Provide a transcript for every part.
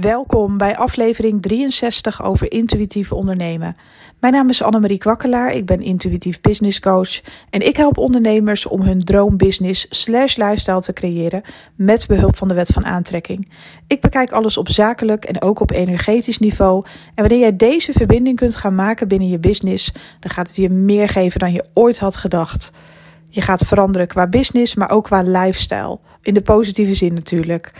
Welkom bij aflevering 63 over intuïtief ondernemen. Mijn naam is Annemarie Kwakkelaar, ik ben intuïtief business coach en ik help ondernemers om hun droombusiness slash lifestyle te creëren met behulp van de wet van aantrekking. Ik bekijk alles op zakelijk en ook op energetisch niveau en wanneer jij deze verbinding kunt gaan maken binnen je business, dan gaat het je meer geven dan je ooit had gedacht. Je gaat veranderen qua business, maar ook qua lifestyle. In de positieve zin natuurlijk.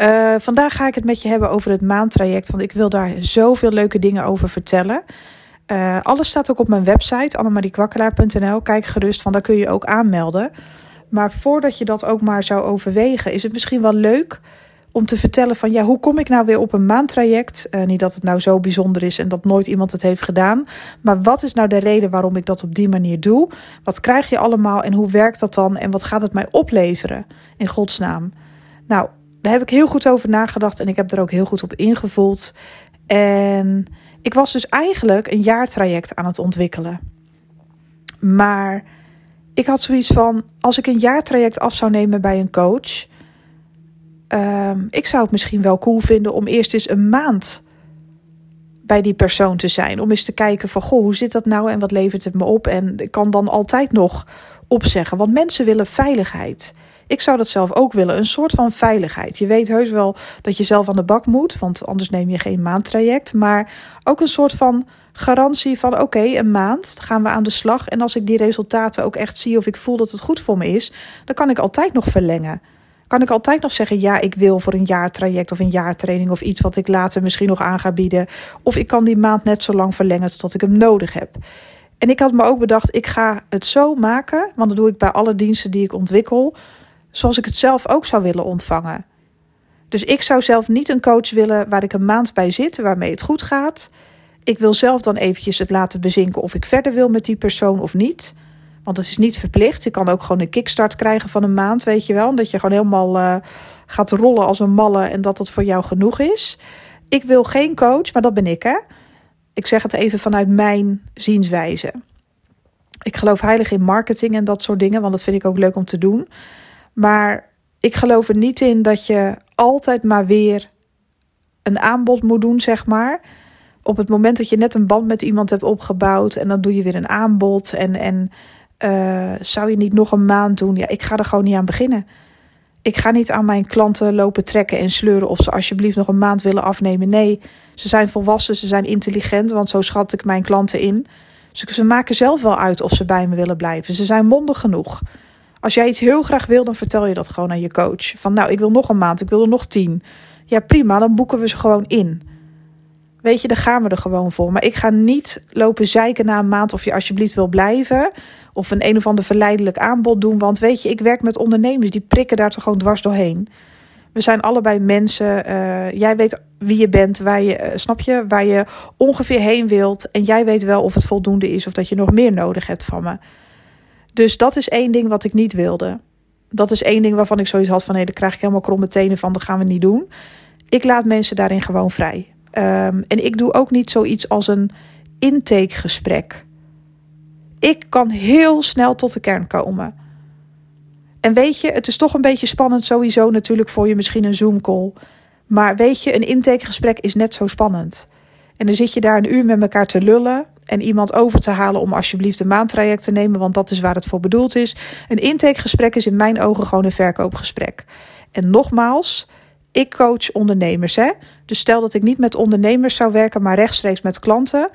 Uh, vandaag ga ik het met je hebben over het maantraject, want ik wil daar zoveel leuke dingen over vertellen. Uh, alles staat ook op mijn website, annemariekwakkelaar.nl. Kijk gerust, van daar kun je ook aanmelden. Maar voordat je dat ook maar zou overwegen, is het misschien wel leuk om te vertellen van ja, hoe kom ik nou weer op een maantraject? Uh, niet dat het nou zo bijzonder is en dat nooit iemand het heeft gedaan. Maar wat is nou de reden waarom ik dat op die manier doe? Wat krijg je allemaal en hoe werkt dat dan? En wat gaat het mij opleveren in godsnaam? Nou, daar heb ik heel goed over nagedacht en ik heb er ook heel goed op ingevuld. En ik was dus eigenlijk een jaartraject aan het ontwikkelen. Maar ik had zoiets van: als ik een jaartraject af zou nemen bij een coach. Um, ik zou het misschien wel cool vinden om eerst eens een maand bij die persoon te zijn. Om eens te kijken van, goh, hoe zit dat nou en wat levert het me op? En ik kan dan altijd nog opzeggen, want mensen willen veiligheid. Ik zou dat zelf ook willen, een soort van veiligheid. Je weet heus wel dat je zelf aan de bak moet, want anders neem je geen maandtraject. Maar ook een soort van garantie van oké, een maand gaan we aan de slag. En als ik die resultaten ook echt zie of ik voel dat het goed voor me is, dan kan ik altijd nog verlengen. Kan ik altijd nog zeggen, ja, ik wil voor een jaartraject of een jaartraining of iets wat ik later misschien nog aan ga bieden. Of ik kan die maand net zo lang verlengen tot ik hem nodig heb. En ik had me ook bedacht, ik ga het zo maken, want dat doe ik bij alle diensten die ik ontwikkel, zoals ik het zelf ook zou willen ontvangen. Dus ik zou zelf niet een coach willen waar ik een maand bij zit, waarmee het goed gaat. Ik wil zelf dan eventjes het laten bezinken of ik verder wil met die persoon of niet. Want het is niet verplicht. Je kan ook gewoon een kickstart krijgen van een maand, weet je wel. Dat je gewoon helemaal uh, gaat rollen als een malle en dat het voor jou genoeg is. Ik wil geen coach, maar dat ben ik hè. Ik zeg het even vanuit mijn zienswijze. Ik geloof heilig in marketing en dat soort dingen, want dat vind ik ook leuk om te doen. Maar ik geloof er niet in dat je altijd maar weer een aanbod moet doen, zeg maar. Op het moment dat je net een band met iemand hebt opgebouwd en dan doe je weer een aanbod. En, en uh, zou je niet nog een maand doen? Ja, ik ga er gewoon niet aan beginnen. Ik ga niet aan mijn klanten lopen trekken en sleuren of ze alsjeblieft nog een maand willen afnemen. Nee, ze zijn volwassen, ze zijn intelligent, want zo schat ik mijn klanten in. Ze maken zelf wel uit of ze bij me willen blijven. Ze zijn mondig genoeg. Als jij iets heel graag wil, dan vertel je dat gewoon aan je coach. Van nou, ik wil nog een maand, ik wil er nog tien. Ja, prima, dan boeken we ze gewoon in. Weet je, dan gaan we er gewoon voor. Maar ik ga niet lopen zeiken na een maand of je alsjeblieft wil blijven. Of een een of ander verleidelijk aanbod doen. Want weet je, ik werk met ondernemers, die prikken daar toch gewoon dwars doorheen. We zijn allebei mensen. Uh, jij weet wie je bent, waar je, uh, snap je, waar je ongeveer heen wilt. En jij weet wel of het voldoende is of dat je nog meer nodig hebt van me. Dus dat is één ding wat ik niet wilde. Dat is één ding waarvan ik zoiets had van nee, daar krijg ik helemaal kromme tenen van, dat gaan we niet doen. Ik laat mensen daarin gewoon vrij. Um, en ik doe ook niet zoiets als een intakegesprek. Ik kan heel snel tot de kern komen. En weet je, het is toch een beetje spannend sowieso natuurlijk voor je misschien een Zoom call. Maar weet je, een intakegesprek is net zo spannend. En dan zit je daar een uur met elkaar te lullen en iemand over te halen om alsjeblieft een maandtraject te nemen, want dat is waar het voor bedoeld is. Een intakegesprek is in mijn ogen gewoon een verkoopgesprek. En nogmaals, ik coach ondernemers. Hè? Dus stel dat ik niet met ondernemers zou werken, maar rechtstreeks met klanten.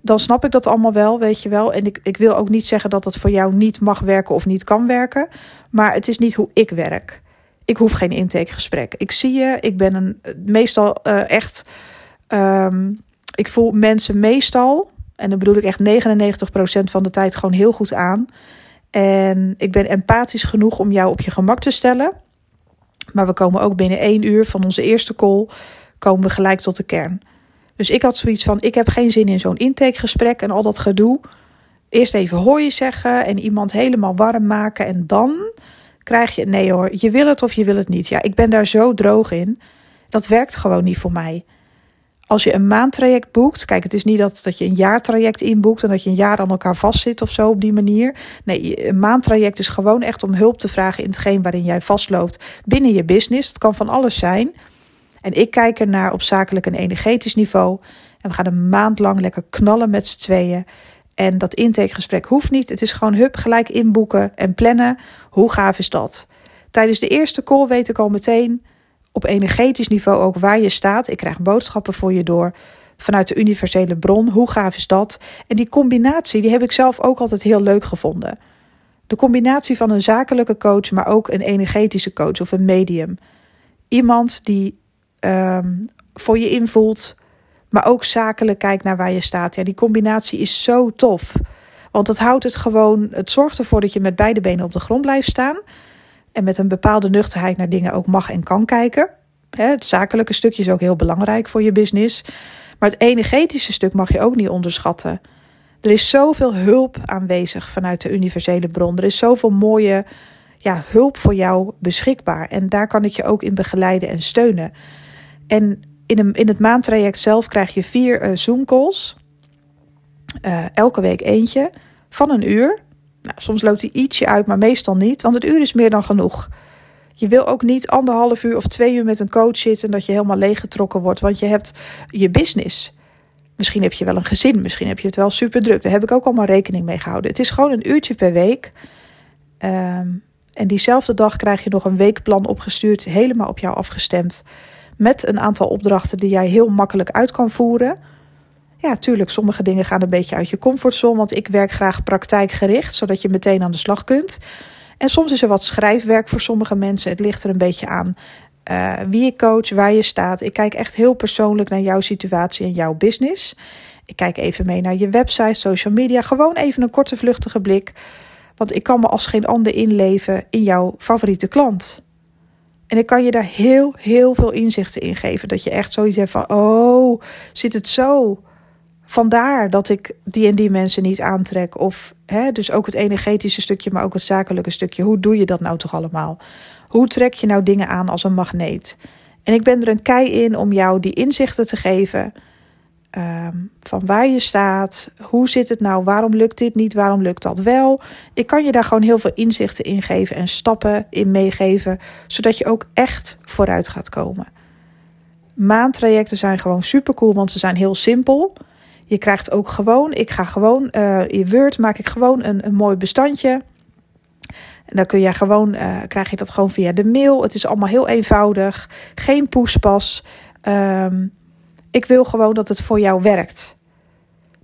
Dan snap ik dat allemaal wel, weet je wel. En ik, ik wil ook niet zeggen dat het voor jou niet mag werken of niet kan werken. Maar het is niet hoe ik werk. Ik hoef geen intakegesprek. Ik zie je, ik ben een meestal uh, echt. Um, ik voel mensen meestal en dan bedoel ik echt 99% van de tijd gewoon heel goed aan. En ik ben empathisch genoeg om jou op je gemak te stellen. Maar we komen ook binnen één uur van onze eerste call komen we gelijk tot de kern. Dus ik had zoiets van: ik heb geen zin in zo'n intakegesprek en al dat gedoe. Eerst even hoor je zeggen en iemand helemaal warm maken en dan krijg je nee hoor, je wil het of je wil het niet. Ja, ik ben daar zo droog in. Dat werkt gewoon niet voor mij. Als je een maandtraject boekt, kijk, het is niet dat, dat je een jaartraject inboekt en dat je een jaar aan elkaar vastzit of zo op die manier. Nee, een maandtraject is gewoon echt om hulp te vragen in hetgeen waarin jij vastloopt binnen je business. Het kan van alles zijn. En ik kijk er naar op zakelijk en energetisch niveau. En we gaan een maand lang lekker knallen met z'n tweeën. En dat intakegesprek hoeft niet. Het is gewoon hup, gelijk inboeken en plannen. Hoe gaaf is dat? Tijdens de eerste call weet ik al meteen op energetisch niveau ook waar je staat. Ik krijg boodschappen voor je door vanuit de universele bron. Hoe gaaf is dat? En die combinatie die heb ik zelf ook altijd heel leuk gevonden. De combinatie van een zakelijke coach, maar ook een energetische coach of een medium. Iemand die ehm, voor je invoelt, maar ook zakelijk kijkt naar waar je staat. Ja, die combinatie is zo tof. Want het houdt het gewoon, het zorgt ervoor dat je met beide benen op de grond blijft staan. En met een bepaalde nuchterheid naar dingen ook mag en kan kijken. Het zakelijke stukje is ook heel belangrijk voor je business. Maar het energetische stuk mag je ook niet onderschatten. Er is zoveel hulp aanwezig vanuit de universele bron. Er is zoveel mooie ja, hulp voor jou beschikbaar. En daar kan ik je ook in begeleiden en steunen. En in, een, in het maandtraject zelf krijg je vier uh, Zoom-calls. Uh, elke week eentje van een uur. Nou, soms loopt die ietsje uit, maar meestal niet, want het uur is meer dan genoeg. Je wil ook niet anderhalf uur of twee uur met een coach zitten dat je helemaal leeggetrokken wordt, want je hebt je business. Misschien heb je wel een gezin, misschien heb je het wel super druk. Daar heb ik ook allemaal rekening mee gehouden. Het is gewoon een uurtje per week. Um, en diezelfde dag krijg je nog een weekplan opgestuurd, helemaal op jou afgestemd. Met een aantal opdrachten die jij heel makkelijk uit kan voeren. Ja, tuurlijk, sommige dingen gaan een beetje uit je comfortzone. Want ik werk graag praktijkgericht, zodat je meteen aan de slag kunt. En soms is er wat schrijfwerk voor sommige mensen. Het ligt er een beetje aan uh, wie je coach, waar je staat. Ik kijk echt heel persoonlijk naar jouw situatie en jouw business. Ik kijk even mee naar je website, social media. Gewoon even een korte, vluchtige blik. Want ik kan me als geen ander inleven in jouw favoriete klant. En ik kan je daar heel, heel veel inzichten in geven. Dat je echt zoiets hebt van: oh, zit het zo? Vandaar dat ik die en die mensen niet aantrek. Of hè, dus ook het energetische stukje, maar ook het zakelijke stukje. Hoe doe je dat nou toch allemaal? Hoe trek je nou dingen aan als een magneet? En ik ben er een kei in om jou die inzichten te geven. Ehm, van waar je staat, hoe zit het nou, waarom lukt dit niet, waarom lukt dat wel. Ik kan je daar gewoon heel veel inzichten in geven en stappen in meegeven, zodat je ook echt vooruit gaat komen. Maandtrajecten zijn gewoon super cool, want ze zijn heel simpel. Je krijgt ook gewoon, ik ga gewoon, uh, in Word maak ik gewoon een, een mooi bestandje. En dan kun je gewoon, uh, krijg je dat gewoon via de mail. Het is allemaal heel eenvoudig, geen poespas. Um, ik wil gewoon dat het voor jou werkt.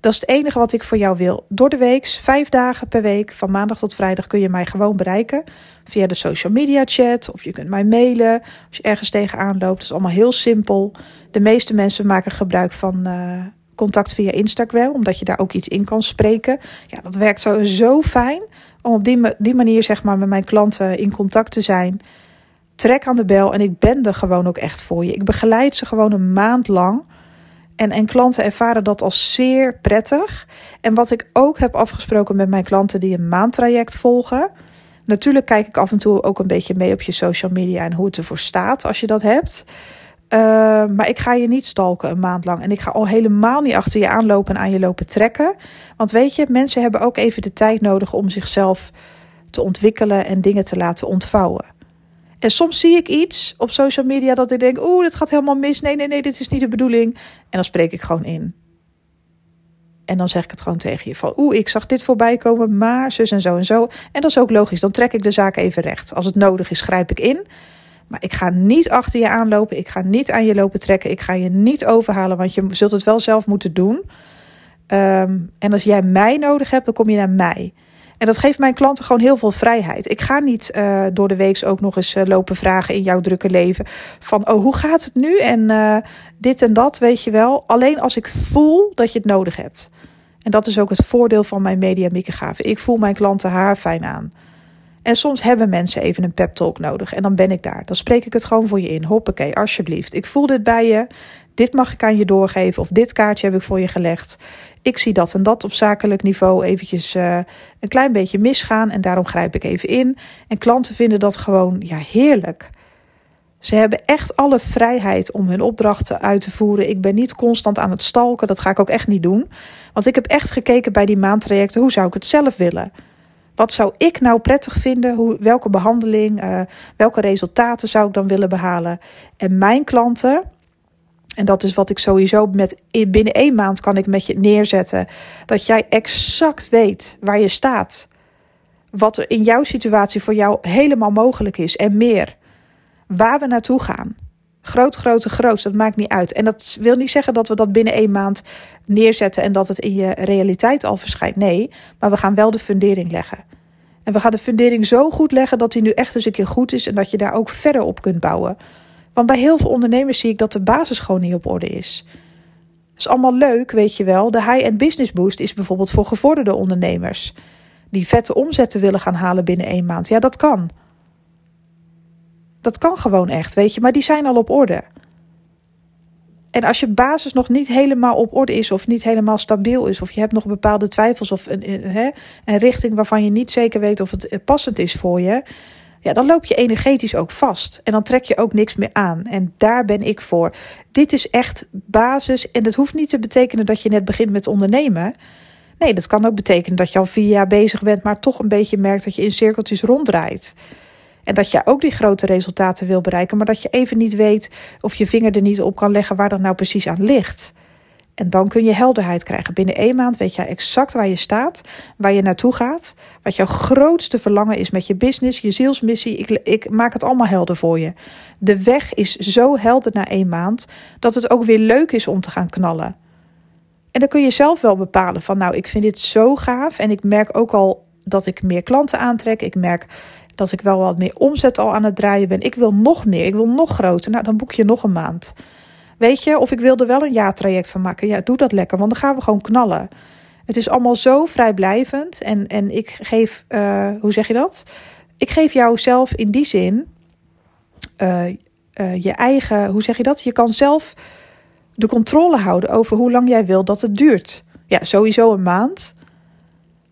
Dat is het enige wat ik voor jou wil. Door de week, vijf dagen per week, van maandag tot vrijdag, kun je mij gewoon bereiken. Via de social media chat of je kunt mij mailen als je ergens tegenaan loopt. Het is allemaal heel simpel. De meeste mensen maken gebruik van uh, contact via Instagram, omdat je daar ook iets in kan spreken. Ja, dat werkt zo, zo fijn om op die, manier zeg maar, met mijn klanten in contact te zijn. Trek aan de bel en ik ben er gewoon ook echt voor je. Ik begeleid ze gewoon een maand lang en, en klanten ervaren dat als zeer prettig. En wat ik ook heb afgesproken met mijn klanten die een maandtraject volgen. Natuurlijk kijk ik af en toe ook een beetje mee op je social media en hoe het ervoor staat als je dat hebt. Uh, maar ik ga je niet stalken een maand lang. En ik ga al helemaal niet achter je aanlopen en aan je lopen trekken. Want weet je, mensen hebben ook even de tijd nodig om zichzelf te ontwikkelen en dingen te laten ontvouwen. En soms zie ik iets op social media dat ik denk: oeh, dit gaat helemaal mis. Nee, nee, nee, dit is niet de bedoeling. En dan spreek ik gewoon in. En dan zeg ik het gewoon tegen je van, oeh, ik zag dit voorbij komen, maar zus en zo en zo. En dat is ook logisch, dan trek ik de zaak even recht. Als het nodig is, grijp ik in. Maar ik ga niet achter je aanlopen, ik ga niet aan je lopen trekken, ik ga je niet overhalen, want je zult het wel zelf moeten doen. Um, en als jij mij nodig hebt, dan kom je naar mij. En dat geeft mijn klanten gewoon heel veel vrijheid. Ik ga niet uh, door de week ook nog eens uh, lopen vragen in jouw drukke leven. Van, oh, hoe gaat het nu? En uh, dit en dat, weet je wel. Alleen als ik voel dat je het nodig hebt. En dat is ook het voordeel van mijn media micrografen. Ik voel mijn klanten haar fijn aan. En soms hebben mensen even een pep talk nodig. En dan ben ik daar. Dan spreek ik het gewoon voor je in. Hoppakee, alsjeblieft. Ik voel dit bij je. Dit mag ik aan je doorgeven. Of dit kaartje heb ik voor je gelegd ik zie dat en dat op zakelijk niveau eventjes uh, een klein beetje misgaan en daarom grijp ik even in. En klanten vinden dat gewoon ja, heerlijk. Ze hebben echt alle vrijheid om hun opdrachten uit te voeren. Ik ben niet constant aan het stalken, dat ga ik ook echt niet doen. Want ik heb echt gekeken bij die maandtrajecten, hoe zou ik het zelf willen? Wat zou ik nou prettig vinden? Hoe, welke behandeling, uh, welke resultaten zou ik dan willen behalen? En mijn klanten, En dat is wat ik sowieso met binnen één maand kan ik met je neerzetten. Dat jij exact weet waar je staat. Wat er in jouw situatie voor jou helemaal mogelijk is en meer. Waar we naartoe gaan. Groot, grote, groot, dat maakt niet uit. En dat wil niet zeggen dat we dat binnen één maand neerzetten en dat het in je realiteit al verschijnt. Nee, maar we gaan wel de fundering leggen. En we gaan de fundering zo goed leggen dat die nu echt eens een keer goed is en dat je daar ook verder op kunt bouwen. Want bij heel veel ondernemers zie ik dat de basis gewoon niet op orde is. Dat is allemaal leuk, weet je wel. De high-end business boost is bijvoorbeeld voor gevorderde ondernemers. Die vette omzetten willen gaan halen binnen één maand. Ja, dat kan. Dat kan gewoon echt, weet je. Maar die zijn al op orde. En als je basis nog niet helemaal op orde is of niet helemaal stabiel is, of je hebt nog bepaalde twijfels of een, een, richting waarvan je niet zeker weet of het passend is voor je, ja, dan loop je energetisch ook vast. En dan trek je ook niks meer aan. En daar ben ik voor. Dit is echt basis. En dat hoeft niet te betekenen dat je net begint met ondernemen. Nee, dat kan ook betekenen dat je al vier jaar bezig bent, maar toch een beetje merkt dat je in cirkeltjes ronddraait. En dat je ook die grote resultaten wil bereiken, maar dat je even niet weet of je vinger er niet op kan leggen waar dat nou precies aan ligt. En dan kun je helderheid krijgen. Binnen één maand weet je exact waar je staat, waar je naartoe gaat, wat jouw grootste verlangen is met je business, je zielsmissie. Ik, ik maak het allemaal helder voor je. De weg is zo helder na één maand dat het ook weer leuk is om te gaan knallen. En dan kun je zelf wel bepalen van nou, ik vind dit zo gaaf en ik merk ook al dat ik meer klanten aantrek. Ik merk dat ik wel wat meer omzet al aan het draaien ben. Ik wil nog meer, ik wil nog groter. Nou, dan boek je nog een maand. Weet je, of ik wil er wel een jaartraject van maken. Ja, doe dat lekker, want dan gaan we gewoon knallen. Het is allemaal zo vrijblijvend. En, en ik geef, uh, hoe zeg je dat? Ik geef jou zelf in die zin uh, uh, je eigen, hoe zeg je dat? Je kan zelf de controle houden over hoe lang jij wil dat het duurt. Ja, sowieso een maand.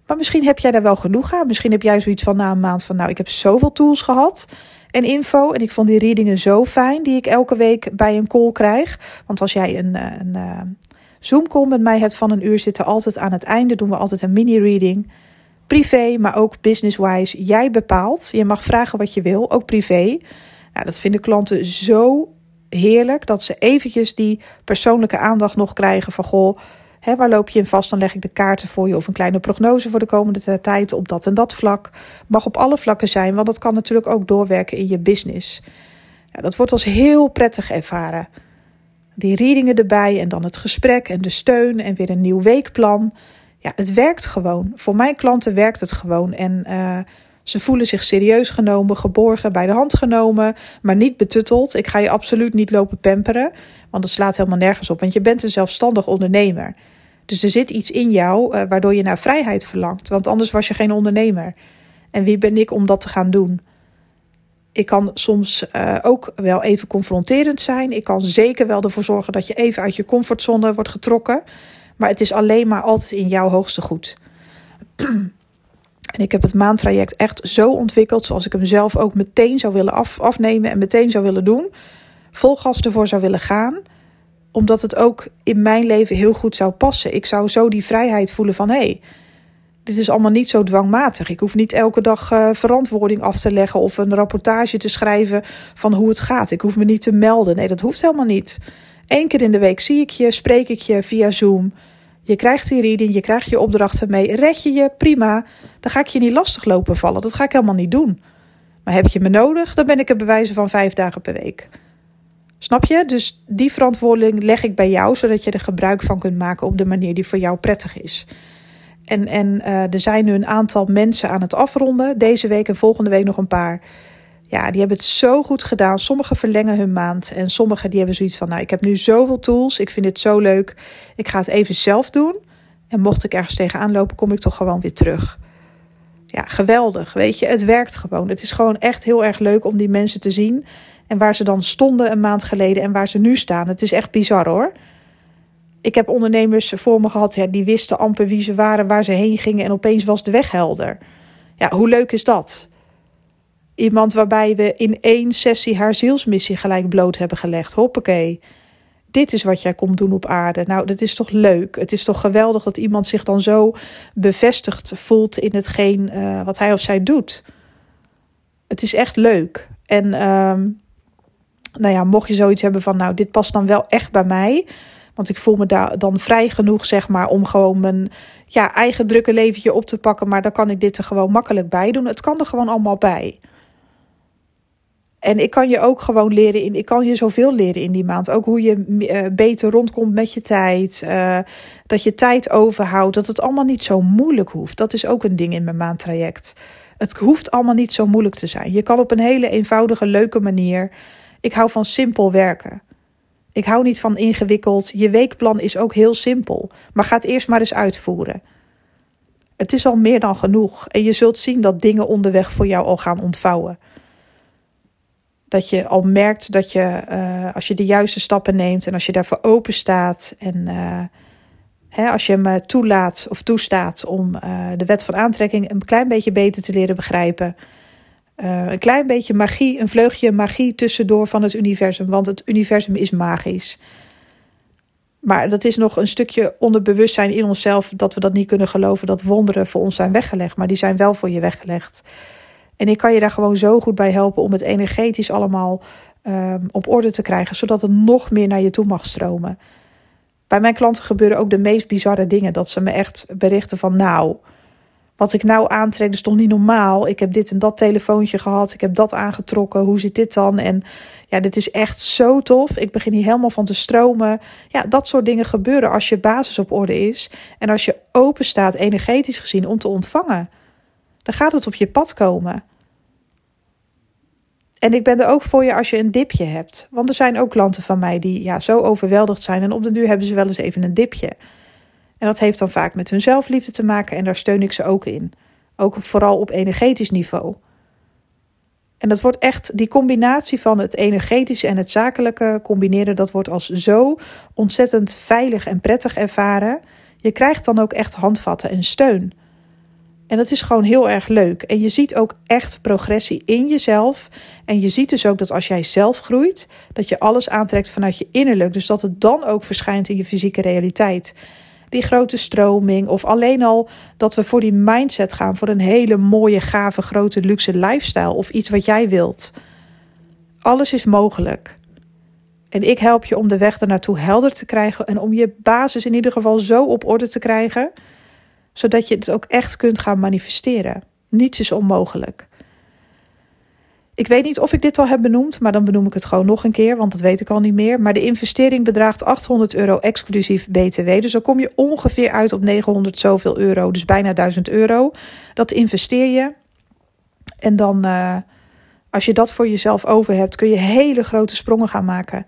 Maar misschien heb jij daar wel genoeg aan. Misschien heb jij zoiets van na een maand van, nou, ik heb zoveel tools gehad en info. En ik vond die readingen zo fijn, die ik elke week bij een call krijg. Want als jij een, eh, een, eh, Zoom-call met mij hebt van een uur, zitten altijd aan het einde, doen we altijd een mini-reading. Privé, maar ook business-wise. Jij bepaalt. Je mag vragen wat je wil, ook privé. Nou, dat vinden klanten zo heerlijk dat ze eventjes die persoonlijke aandacht nog krijgen van goh waar loop je in vast? Dan leg ik de kaarten voor je of een kleine prognose voor de komende tijd op dat en dat vlak. Mag op alle vlakken zijn, want dat kan natuurlijk ook doorwerken in je business. Ja, dat wordt als heel prettig ervaren. Die readingen erbij en dan het gesprek en de steun en weer een nieuw weekplan. Ja, het werkt gewoon. Voor mijn klanten werkt het gewoon. En uh, ze voelen zich serieus genomen, geborgen, bij de hand genomen, maar niet betutteld. Ik ga je absoluut niet lopen pamperen, want dat slaat helemaal nergens op. Want je bent een zelfstandig ondernemer. Dus er zit iets in jou uh, waardoor je naar vrijheid verlangt. Want anders was je geen ondernemer. En wie ben ik om dat te gaan doen? Ik kan soms uh, ook wel even confronterend zijn. Ik kan zeker wel ervoor zorgen dat je even uit je comfortzone wordt getrokken. Maar het is alleen maar altijd in jouw hoogste goed. En ik heb het maandtraject echt zo ontwikkeld zoals ik hem zelf ook meteen zou willen af, afnemen en meteen zou willen doen. Vol gas ervoor zou willen gaan. Omdat het ook in mijn leven heel goed zou passen. Ik zou zo die vrijheid voelen van hé, hey, dit is allemaal niet zo dwangmatig. Ik hoef niet elke dag uh, verantwoording af te leggen of een rapportage te schrijven van hoe het gaat. Ik hoef me niet te melden. Nee, dat hoeft helemaal niet. Eén keer in de week zie ik je, spreek ik je via Zoom. Je krijgt die reading, je krijgt je opdrachten mee. Red je je, prima. Dan ga ik je niet lastig lopen vallen. Dat ga ik helemaal niet doen. Maar heb je me nodig, dan ben ik er bewijzen van vijf dagen per week. Snap je? Dus die verantwoording leg ik bij jou, zodat je er gebruik van kunt maken op de manier die voor jou prettig is. En, en uh, er zijn nu een aantal mensen aan het afronden. Deze week en volgende week nog een paar. Ja, die hebben het zo goed gedaan. Sommigen verlengen hun maand. En sommigen die hebben zoiets van: Nou, ik heb nu zoveel tools. Ik vind dit zo leuk. Ik ga het even zelf doen. En mocht ik ergens tegenaan lopen, kom ik toch gewoon weer terug. Ja, geweldig. Weet je, het werkt gewoon. Het is gewoon echt heel erg leuk om die mensen te zien. En waar ze dan stonden een maand geleden en waar ze nu staan. Het is echt bizar hoor. Ik heb ondernemers voor me gehad, ja, die wisten amper wie ze waren, waar ze heen gingen. En opeens was de weg helder. Ja, hoe leuk is dat? Iemand waarbij we in één sessie haar zielsmissie gelijk bloot hebben gelegd. Hoppakee. Dit is wat jij komt doen op aarde. Nou, dat is toch leuk. Het is toch geweldig dat iemand zich dan zo bevestigd voelt in hetgeen uh, wat hij of zij doet. Het is echt leuk. En uh, Nou ja, mocht je zoiets hebben van, nou, dit past dan wel echt bij mij. Want ik voel me daar dan vrij genoeg, zeg maar, om gewoon mijn ja, eigen drukke leventje op te pakken. Maar dan kan ik dit er gewoon makkelijk bij doen. Het kan er gewoon allemaal bij. En ik kan je ook gewoon leren in. Ik kan je zoveel leren in die maand. Ook hoe je uh, beter rondkomt met je tijd. Uh, dat je tijd overhoudt. Dat het allemaal niet zo moeilijk hoeft. Dat is ook een ding in mijn maandtraject. Het hoeft allemaal niet zo moeilijk te zijn. Je kan op een hele eenvoudige, leuke manier. Ik hou van simpel werken. Ik hou niet van ingewikkeld. Je weekplan is ook heel simpel. Maar ga het eerst maar eens uitvoeren. Het is al meer dan genoeg. En je zult zien dat dingen onderweg voor jou al gaan ontvouwen dat je al merkt dat je, uh, als je de juiste stappen neemt en als je daarvoor open staat en uh, hè, als je hem toelaat of toestaat om de wet van aantrekking een klein beetje beter te leren begrijpen. Een klein beetje magie, een vleugje magie tussendoor van het universum, want het universum is magisch. Maar dat is nog een stukje onderbewustzijn in onszelf dat we dat niet kunnen geloven dat wonderen voor ons zijn weggelegd, maar die zijn wel voor je weggelegd. En ik kan je daar gewoon zo goed bij helpen om het energetisch allemaal um, op orde te krijgen, zodat het nog meer naar je toe mag stromen. Bij mijn klanten gebeuren ook de meest bizarre dingen. Dat ze me echt berichten van nou, wat ik nou aantrek is toch niet normaal. Ik heb dit en dat telefoontje gehad. Ik heb dat aangetrokken. Hoe zit dit dan? En ja, dit is echt zo tof. Ik begin hier helemaal van te stromen. Ja, dat soort dingen gebeuren als je basis op orde is. En als je open staat, energetisch gezien, om te ontvangen dan gaat het op je pad komen. En ik ben er ook voor je als je een dipje hebt. Want er zijn ook klanten van mij die ja, zo overweldigd zijn. En op de duur hebben ze wel eens even een dipje. En dat heeft dan vaak met hun zelfliefde te maken. En daar steun ik ze ook in. Ook vooral op energetisch niveau. En dat wordt echt, die combinatie van het energetische en het zakelijke combineren, dat wordt als zo ontzettend veilig en prettig ervaren. Je krijgt dan ook echt handvatten en steun. En dat is gewoon heel erg leuk. En je ziet ook echt progressie in jezelf. En je ziet dus ook dat als jij zelf groeit, dat je alles aantrekt vanuit je innerlijk. Dus dat het dan ook verschijnt in je fysieke realiteit. Die grote stroming, of alleen al dat we voor die mindset gaan, voor een hele mooie, gave, grote, luxe lifestyle of iets wat jij wilt. Alles is mogelijk. En ik help je om de weg ernaartoe helder te krijgen en om je basis in ieder geval zo op orde te krijgen zodat je het ook echt kunt gaan manifesteren. Niets is onmogelijk. Ik weet niet of ik dit al heb benoemd, maar dan benoem ik het gewoon nog een keer, want dat weet ik al niet meer. Maar de investering bedraagt 800 euro exclusief BTW. Dus dan kom je ongeveer uit op 900 zoveel euro, dus bijna 1000 euro. Dat investeer je. En dan, uh, als je dat voor jezelf over hebt, kun je hele grote sprongen gaan maken.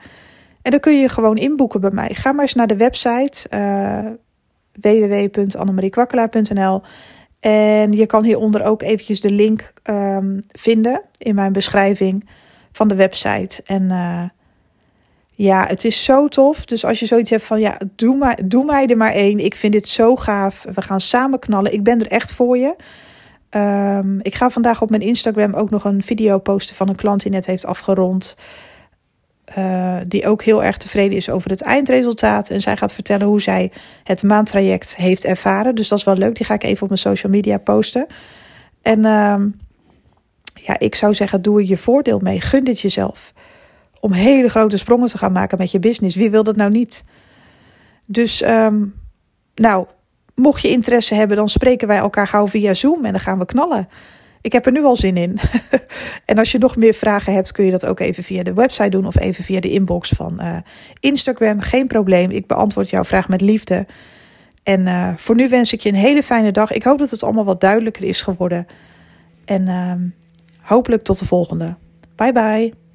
En dan kun je gewoon inboeken bij mij. Ga maar eens naar de website. Uh, www.annemariekwakkelaar.nl. En je kan hieronder ook eventjes de link um, vinden in mijn beschrijving van de website. En uh, ja, het is zo tof. Dus als je zoiets hebt van, ja, doe, maar, doe mij er maar één. Ik vind dit zo gaaf. We gaan samen knallen. Ik ben er echt voor je. Um, ik ga vandaag op mijn Instagram ook nog een video posten van een klant die net heeft afgerond. Uh, die ook heel erg tevreden is over het eindresultaat. En zij gaat vertellen hoe zij het maandtraject heeft ervaren. Dus dat is wel leuk. Die ga ik even op mijn social media posten. En uh, ja, ik zou zeggen, doe er je voordeel mee. Gun dit jezelf. Om hele grote sprongen te gaan maken met je business. Wie wil dat nou niet? Dus, um, nou, mocht je interesse hebben, dan spreken wij elkaar gauw via Zoom en dan gaan we knallen. Ik heb er nu al zin in. en als je nog meer vragen hebt, kun je dat ook even via de website doen of even via de inbox van uh, Instagram. Geen probleem. Ik beantwoord jouw vraag met liefde. En uh, voor nu wens ik je een hele fijne dag. Ik hoop dat het allemaal wat duidelijker is geworden. En uh, hopelijk tot de volgende. Bye bye.